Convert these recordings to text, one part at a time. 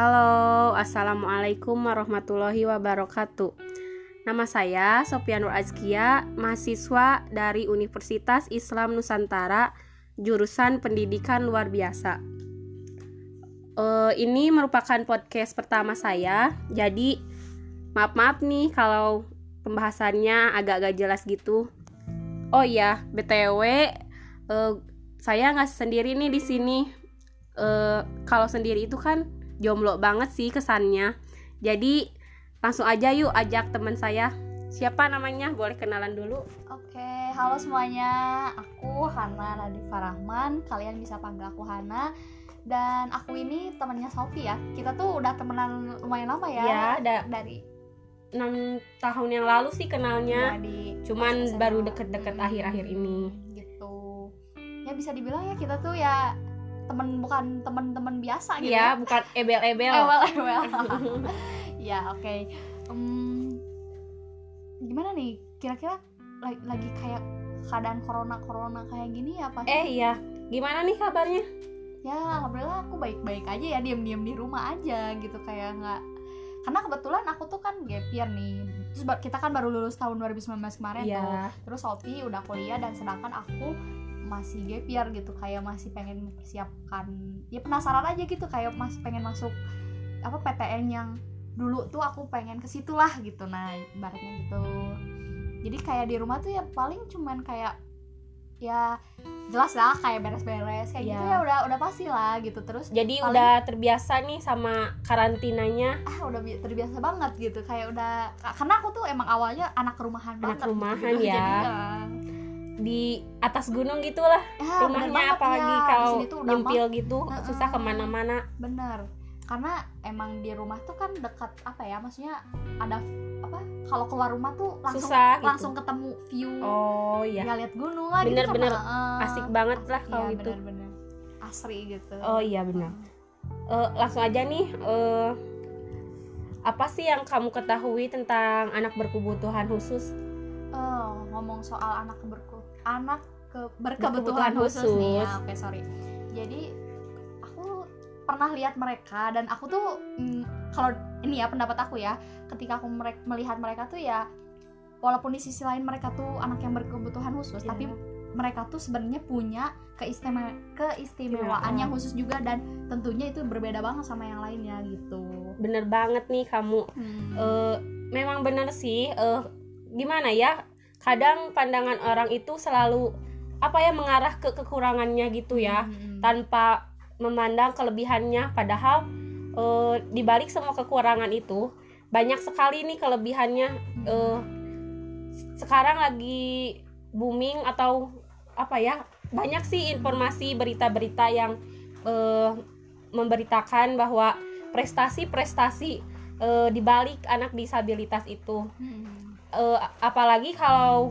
Halo, Assalamualaikum warahmatullahi wabarakatuh. Nama saya Sofian Nur Azkia, mahasiswa dari Universitas Islam Nusantara, jurusan pendidikan luar biasa. Uh, Ini merupakan podcast pertama saya, jadi maaf-maaf nih kalau pembahasannya agak-agak jelas gitu. Oh iya, BTW, uh, saya nggak sendiri nih di sini. Uh, kalau sendiri itu kan jomblo banget sih kesannya. Jadi langsung aja yuk ajak teman saya. Siapa namanya? Boleh kenalan dulu. Oke halo semuanya. Aku Hana Nadifa Rahman. Kalian bisa panggil aku Hana. Dan aku ini temannya Sofi ya. Kita tuh udah temenan lumayan lama ya. Ya da dari enam tahun yang lalu sih kenalnya. Ya, di cuman baru deket-deket Hmm, akhir-akhir ini. Gitu. Ya bisa dibilang ya kita tuh ya temen bukan temen-temen biasa gitu Iya, bukan ebel-ebel. ewel ya oke. Em, gimana nih? Kira-kira lagi, lagi kayak keadaan corona corona kayak gini ya apa Eh iya, gimana nih kabarnya? ya alhamdulillah aku baik-baik aja ya diam-diam di rumah aja gitu kayak nggak. Karena kebetulan aku tuh kan gap year nih. Terus kita kan baru lulus tahun 2019 kemarin tuh. Iya. terus Sophie udah kuliah dan sedangkan aku masih gap year gitu kayak masih pengen mempersiapkan ya penasaran aja gitu kayak masih pengen masuk apa PTN yang dulu tuh aku pengen ke situ lah gitu nah ibaratnya gitu jadi kayak di rumah tuh ya paling cuman kayak ya jelas lah kayak beres-beres kayak gitu Iya. ya udah udah pasti lah gitu terus Jadi Paling- udah terbiasa nih sama karantinanya ah udah bi- terbiasa banget gitu kayak udah karena aku tuh emang awalnya anak rumahan Anak banget rumahan gitu. ya. Jadi, ya, di atas gunung gitulah ya, rumahnya apalagi ya. Kalau nyempil gitu Heeh. susah ke mana-mana. bener karena emang di rumah tuh kan dekat apa ya maksudnya ada apa kalau keluar rumah tuh langsung Susah gitu. langsung ketemu view Oh iya. ya lihat gunung lah Bener, gitu bener. kan, heeh. Asik banget lah Iya, kalau gitu. bener-bener asri gitu Oh iya benar. Eh, langsung aja nih eh, apa sih yang kamu ketahui tentang anak berkebutuhan khusus? Oh, ngomong soal anak berku anak ke Berkebutuhan berkebutuhan khusus, nih ya. khusus. Oke, sorry. Jadi aku pernah lihat mereka dan aku tuh mm, kalau ini ya pendapat aku ya, ketika aku merek- melihat mereka tuh ya walaupun di sisi lain mereka tuh anak yang berkebutuhan khusus, Iya. tapi mereka tuh sebenarnya punya keistimewaan keistimewaan Iya. yang khusus juga dan tentunya itu berbeda banget sama yang lainnya gitu. Bener banget nih kamu. Hmm. Eh, memang bener sih. eh, gimana ya? Kadang pandangan orang itu selalu apa ya mengarah ke kekurangannya gitu ya. Hmm. tanpa memandang kelebihannya padahal eh, di balik semua kekurangan itu banyak sekali nih kelebihannya eh, sekarang lagi booming atau apa ya banyak sih informasi berita-berita yang eh, memberitakan bahwa prestasi-prestasi eh, di balik anak disabilitas itu Hmm. Eh, apalagi kalau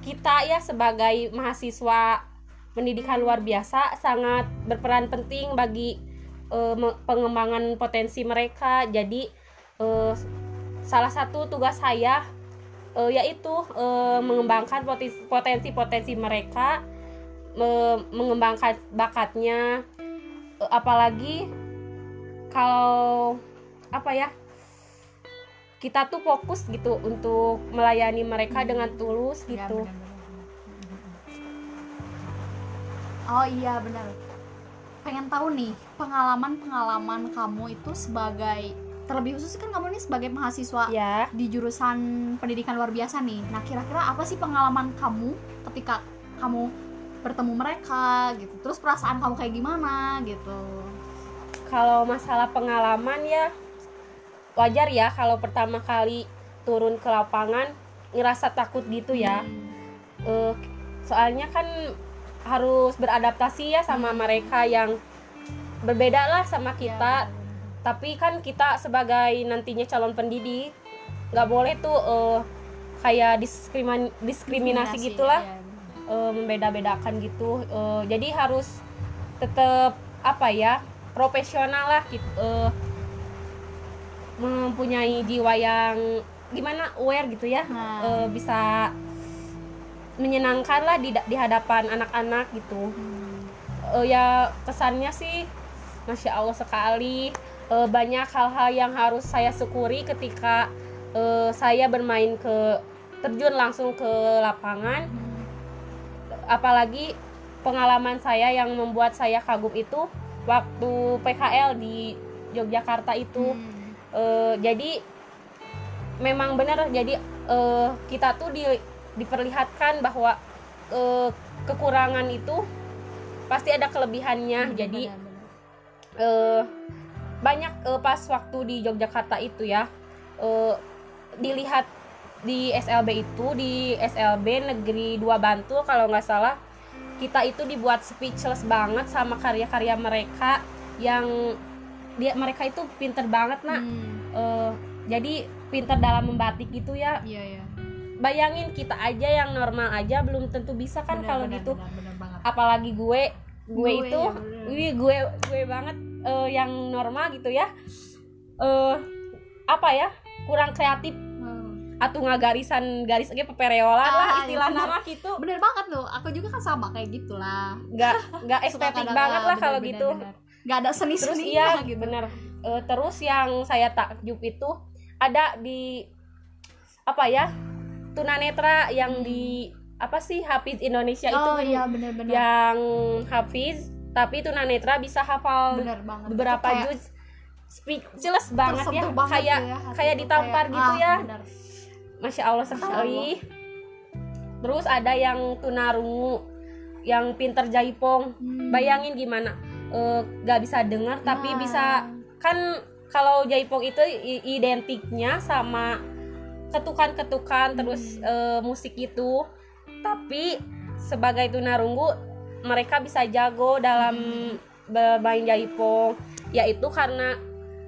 kita ya sebagai mahasiswa pendidikan luar biasa sangat berperan penting bagi me- pengembangan potensi mereka. Jadi eh, salah satu tugas saya eh, yaitu eh, mengembangkan potensi-potensi mereka me- mengembangkan bakatnya. Eh, apalagi kalau apa ya kita tuh fokus gitu untuk melayani mereka dengan tulus Ya, gitu benar-benar. Oh iya benar. Pengen tahu nih pengalaman-pengalaman kamu itu sebagai terlebih khusus kan kamu ini sebagai mahasiswa ya di jurusan pendidikan luar biasa nih. Nah kira-kira apa sih pengalaman kamu ketika kamu bertemu mereka gitu? Terus perasaan kamu kayak gimana gitu? kalau masalah pengalaman ya wajar ya kalau pertama kali turun ke lapangan ngerasa takut gitu ya. Eh, soalnya kan harus beradaptasi ya sama mereka yang berbeda lah sama kita benar-benar. tapi kan kita sebagai nantinya calon pendidik nggak boleh tuh eh, kayak diskrimin diskriminasi gitulah benar. eh, membeda-bedakan gitu Eh, jadi harus tetap apa ya profesional lah gitu eh, mempunyai jiwa yang gimana aware gitu ya Nah. Eh, bisa menyenangkan lah di, di hadapan anak-anak gitu Hmm. Eh, ya kesannya sih masya allah sekali eh, banyak hal-hal yang harus saya syukuri ketika eh, saya bermain ke terjun langsung ke lapangan apalagi pengalaman saya yang membuat saya kagum itu waktu PKL di Yogyakarta itu Hmm. Eh, jadi memang benar jadi eh, kita tuh di, diperlihatkan bahwa eh, kekurangan itu pasti ada kelebihannya jadi Benar-benar. eh, banyak eh, pas waktu di Yogyakarta itu ya eh, dilihat di SLB itu di SLB Negeri 2 Bantul kalau nggak salah kita itu dibuat speechless banget sama karya-karya mereka yang dia mereka itu pinter banget nak Hmm. Eh, jadi pinter dalam membatik gitu ya Iya iya. bayangin kita aja yang normal aja belum tentu bisa kan kalau gitu benar banget. apalagi gue gue, Gue, itu ya, bener. wih gue gue banget eh, yang normal gitu ya eh apa ya kurang kreatif Hmm. atau ngagarisan garis aja pepereolan Ah, lah iya, istilah nama gitu Bener banget loh, aku juga kan sama kayak gitulah. nggak nggak estetik kadang- banget lah bener, kalau bener, gitu bener. Nggak ada seni terus iya gitu. bener Eh, terus yang saya takjub itu ada di apa ya tunanetra yang di apa sih Hafiz Indonesia itu oh kan iya bener-bener. yang Hafiz tapi tunanetra bisa hafal bener banget. beberapa Itu kayak juz speechless banget ya banget kayak ya, hati kayak itu, ditampar kayak, gitu ah, ya bener. masya Allah sekali terus ada yang tunarungu yang pinter jaipong Hmm. bayangin gimana Eh, gak bisa dengar tapi Nah, bisa kan kalau jaipong itu identiknya sama ketukan-ketukan terus eh, musik itu. Tapi sebagai tunarunggu mereka bisa jago dalam bermain jaipong yaitu karena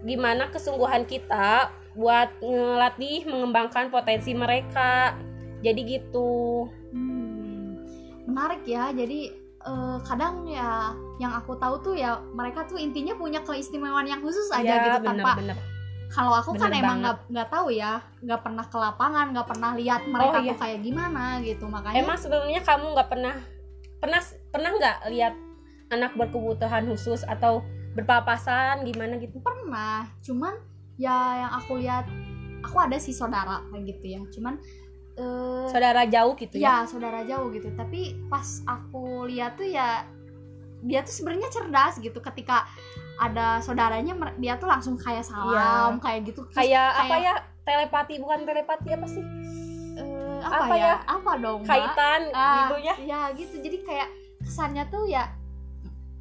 gimana kesungguhan kita buat ngelatih mengembangkan potensi mereka. Jadi gitu. Hmm. menarik ya. Jadi eh, kadang ya yang aku tahu tuh ya mereka tuh intinya punya keistimewaan yang khusus aja ya gitu tanpa bener-bener kalau aku kan Bener emang banget. nggak nggak tahu ya nggak pernah ke lapangan nggak pernah lihat mereka iya. tuh kayak gimana gitu makanya Emang sebelumnya kamu nggak pernah pernah pernah nggak lihat anak berkebutuhan khusus atau berpapasan gimana gitu? pernah cuman ya yang aku lihat aku ada sih saudara kayak gitu ya cuman eh, Saudara jauh gitu ya? ya saudara jauh gitu tapi pas aku lihat tuh ya dia tuh sebenarnya cerdas gitu ketika ada saudaranya dia tuh langsung kayak salam kayak gitu Terus Kayak apa kayak- ya? Telepati bukan telepati apa sih? eh, apa, apa ya? ya? apa dong? Kaitan Ah, gitu ya? ya gitu jadi kayak kesannya tuh ya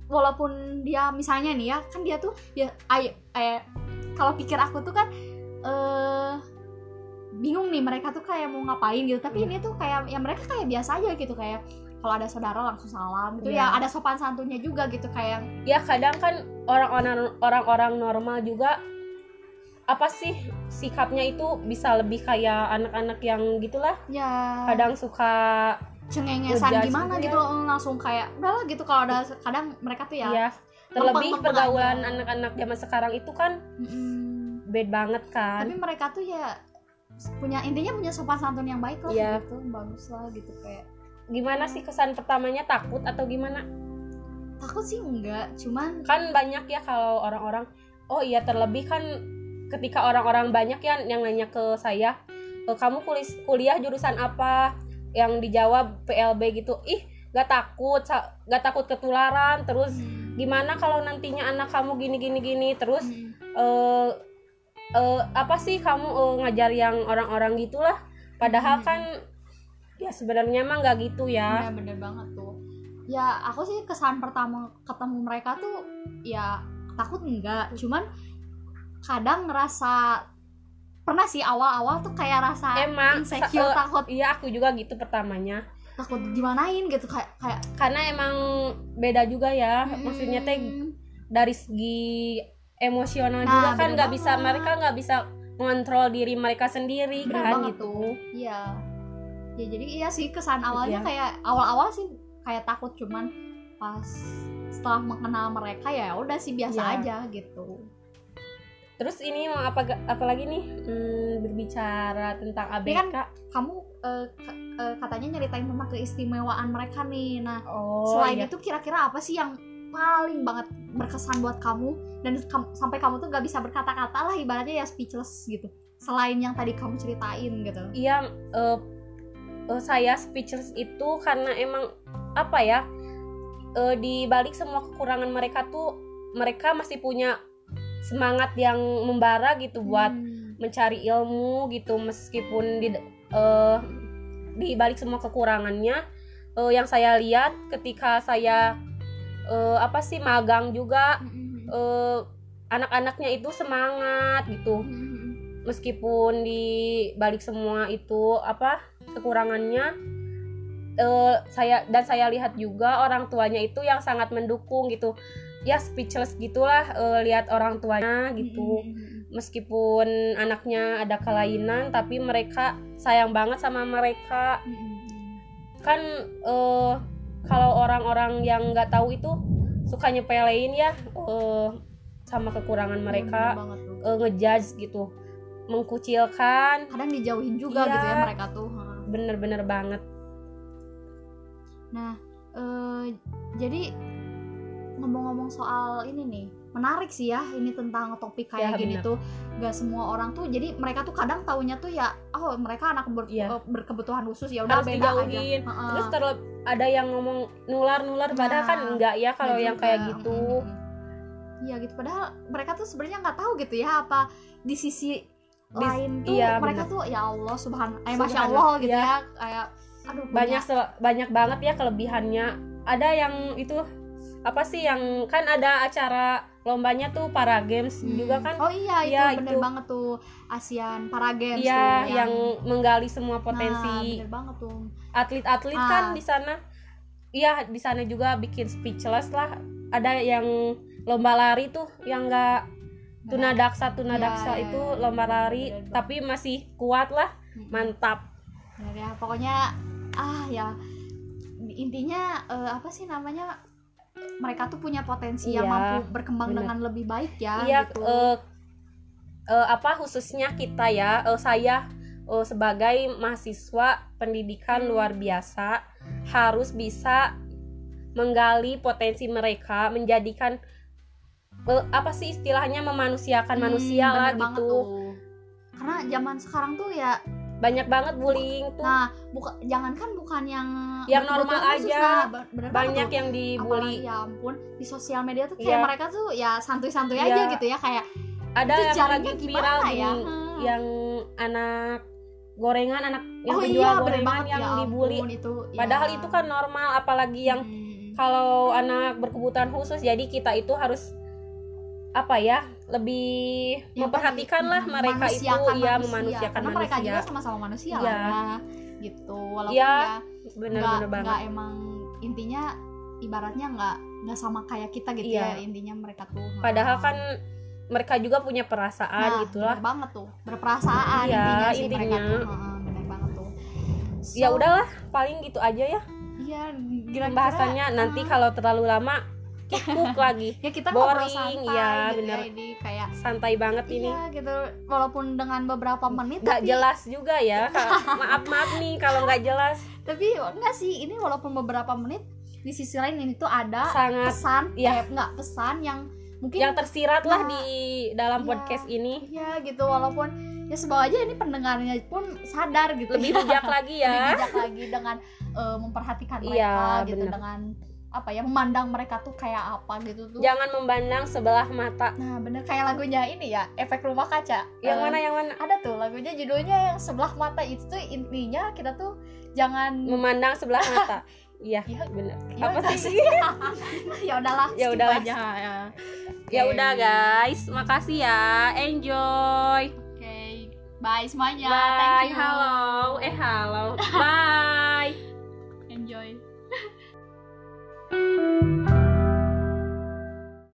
walaupun dia misalnya nih ya kan dia tuh ya ay, eh kalau pikir aku tuh kan eh bingung nih mereka tuh kayak mau ngapain gitu. Tapi Iya. ini tuh kayak ya mereka kayak biasa aja gitu kayak kalau ada saudara langsung salam gitu. Iya. ya ada sopan santunnya juga gitu kayak Ya kadang kan orang-orang orang-orang normal juga apa sih sikapnya itu bisa lebih kayak anak-anak yang gitulah. Ya. Kadang suka cengengesan gimana gitu loh, langsung kayak udahlah gitu kalau ada kadang mereka tuh ya ya terlebih pergaulan anak-anak zaman sekarang itu kan mm-mm. bad banget kan. Tapi mereka tuh ya punya intinya punya sopan santun yang baik lah Iya. gitu bagus lah gitu kayak gimana sih kesan pertamanya takut atau gimana takut sih enggak cuman kan banyak ya kalau orang-orang oh iya terlebih kan ketika orang-orang banyak ya yang nanya ke saya "E, kamu kulis, kuliah jurusan apa yang dijawab PLB gitu ih gak takut gak takut ketularan terus gimana kalau nantinya anak kamu gini gini gini terus Hmm. eh eh, apa sih kamu eh, ngajar yang orang-orang gitulah? Padahal Hmm. kan ya sebenarnya mah nggak gitu ya. Ya bener banget tuh. Ya aku sih kesan pertama ketemu mereka tuh ya takut enggak cuman kadang ngerasa pernah sih awal-awal tuh kayak rasa Emang, insecure eh, takut. iya aku juga gitu pertamanya. Takut gimanain gitu kayak kayak karena emang beda juga ya maksudnya teh hmm, dari segi emosional Nah, juga kan nggak bisa mereka nggak bisa mengontrol diri mereka sendiri bener kan banget gitu. iya. Ya jadi iya sih kesan awalnya Iya. kayak awal-awal sih kayak takut cuman pas setelah mengenal mereka ya udah sih biasa Iya. aja gitu. Terus ini mau apa apa lagi nih? Hmm, berbicara tentang ABK kan kamu eh, eh, katanya nyeritain tentang keistimewaan mereka nih. Nah oh selain iya. itu kira-kira apa sih yang paling banget berkesan buat kamu dan kam- sampai kamu tuh gak bisa berkata-kata lah ibaratnya ya speechless gitu. Selain yang tadi kamu ceritain gitu. Iya eh, eh, saya speechless itu karena emang apa ya eh, di balik semua kekurangan mereka tuh mereka masih punya semangat yang membara gitu buat Hmm. mencari ilmu gitu meskipun di eh, di balik semua kekurangannya. Eh, yang saya lihat ketika saya eh, apa sih magang juga eh, anak-anaknya itu semangat gitu. Hmm. meskipun di balik semua itu apa kekurangannya eh, saya dan saya lihat juga orang tuanya itu yang sangat mendukung gitu. Ya speechless gitulah eh, lihat orang tuanya gitu. Hmm. meskipun anaknya ada kelainan tapi mereka sayang banget sama mereka. Kan eh, kalau orang-orang yang nggak tahu itu suka nyepelein ya eh, sama kekurangan mereka eh, ngejudge gitu. Mengkucilkan. Kadang dijauhin juga Iya. gitu ya mereka tuh bener-bener banget. Nah, eh, jadi ngomong-ngomong soal ini nih, menarik sih ya ini tentang topik kayak Ya, gini benar. tuh. Gak semua orang tuh, jadi mereka tuh kadang taunya tuh ya, oh mereka anak ber- eh, berkebutuhan khusus ya udah harus beda aja. dijauhin terus ada yang ngomong nular-nular padahal Nah, kan enggak ya kalau yang juga. kayak gitu. Iya gitu, padahal mereka tuh sebenarnya nggak tahu gitu ya apa di sisi Di- lain tuh iya, mereka benar. tuh ya Allah subhan, eh masya Allah gitu iya. ya kayak aduh banyak banyak banget ya kelebihannya ada yang itu apa sih yang kan ada acara lombanya tuh para games Hmm. juga kan oh iya itu Iya, bener itu. banget tuh ASEAN Para Games iya tuh yang menggali semua Nah, potensi bener banget tuh atlet-atlet Ah. kan di sana iya di sana juga bikin speechless lah ada yang lomba lari tuh yang enggak tunadaksa tunadaksa Iya, itu iya, iya. lomba lari Bener tapi masih kuat lah Mm-mm. mantap Bener ya pokoknya ah ya intinya eh, apa sih namanya mereka tuh punya potensi yang Iya, mampu berkembang bener. dengan lebih baik ya iya gitu eh, eh, apa khususnya kita ya eh, saya eh, sebagai mahasiswa pendidikan luar biasa harus bisa menggali potensi mereka menjadikan eh, apa sih istilahnya memanusiakan Hmm, manusia lah gitu tuh. karena zaman sekarang tuh ya banyak banget bullying tuh nah buka jangankan bukan yang Yang normal khusus, aja. nah, bener banget banyak tuh. yang dibully Apalagi, ya ampun di sosial media tuh kayak Iya. mereka tuh ya santuy-santuy Iya. aja gitu ya kayak ada itu yang lagi viral ya Hmm. yang anak gorengan anak yang oh penjual iya gorengan banget yang ya dibully ampun, itu ya. padahal itu kan normal apalagi yang Hmm. kalau anak berkebutuhan khusus jadi kita itu harus apa ya lebih Yang memperhatikan lah mereka itu ya manusia. memanusiakan karena mereka manusia juga sama-sama manusia Iya. lah ya gitu walaupun Iya, ya bener-bener nggak banget nggak emang intinya ibaratnya nggak nggak sama kayak kita gitu Iya. ya intinya mereka tuh padahal ah. kan mereka juga punya perasaan nah, gitu lah bener banget tuh berperasaan Iya, intinya sih mereka intinya. tuh Heeh, bener banget tuh ya So, udahlah paling gitu aja ya iya kira-kira pembahasannya nanti ah, kalau terlalu lama kikuk lagi. Ya kita boring, santai iya, gitu bener. ya ini kayak santai banget ini. Iya gitu. Walaupun dengan beberapa menit nggak tapi jelas juga ya. Maaf maaf nih kalau nggak jelas. Tapi enggak sih ini walaupun beberapa menit di sisi lain ini tuh ada sangat pesan Iya. eh, enggak pesan yang mungkin yang tersirat lah Nah, di dalam iya. podcast ini. ya gitu. Walaupun ya semoga aja ini pendengarnya pun sadar gitu lebih bijak lagi lebih ya bijak lagi dengan eh, memperhatikan mereka Iya, gitu bener. dengan apa ya memandang mereka tuh kayak apa gitu tuh. Jangan memandang sebelah mata. Nah bener kayak lagunya ini ya efek rumah kaca. Yang Eh, mana yang mana? ada tuh lagunya judulnya yang sebelah mata. Itu tuh intinya kita tuh jangan memandang sebelah mata. Iya Iya. bener. Ya apa sih? ya udahlah Ya udahlah. aja. Ya ya Oke. udah guys. Makasih ya. Enjoy. Oke. Bye semuanya. Bye. thank you. Halo. Eh halo. Bye Música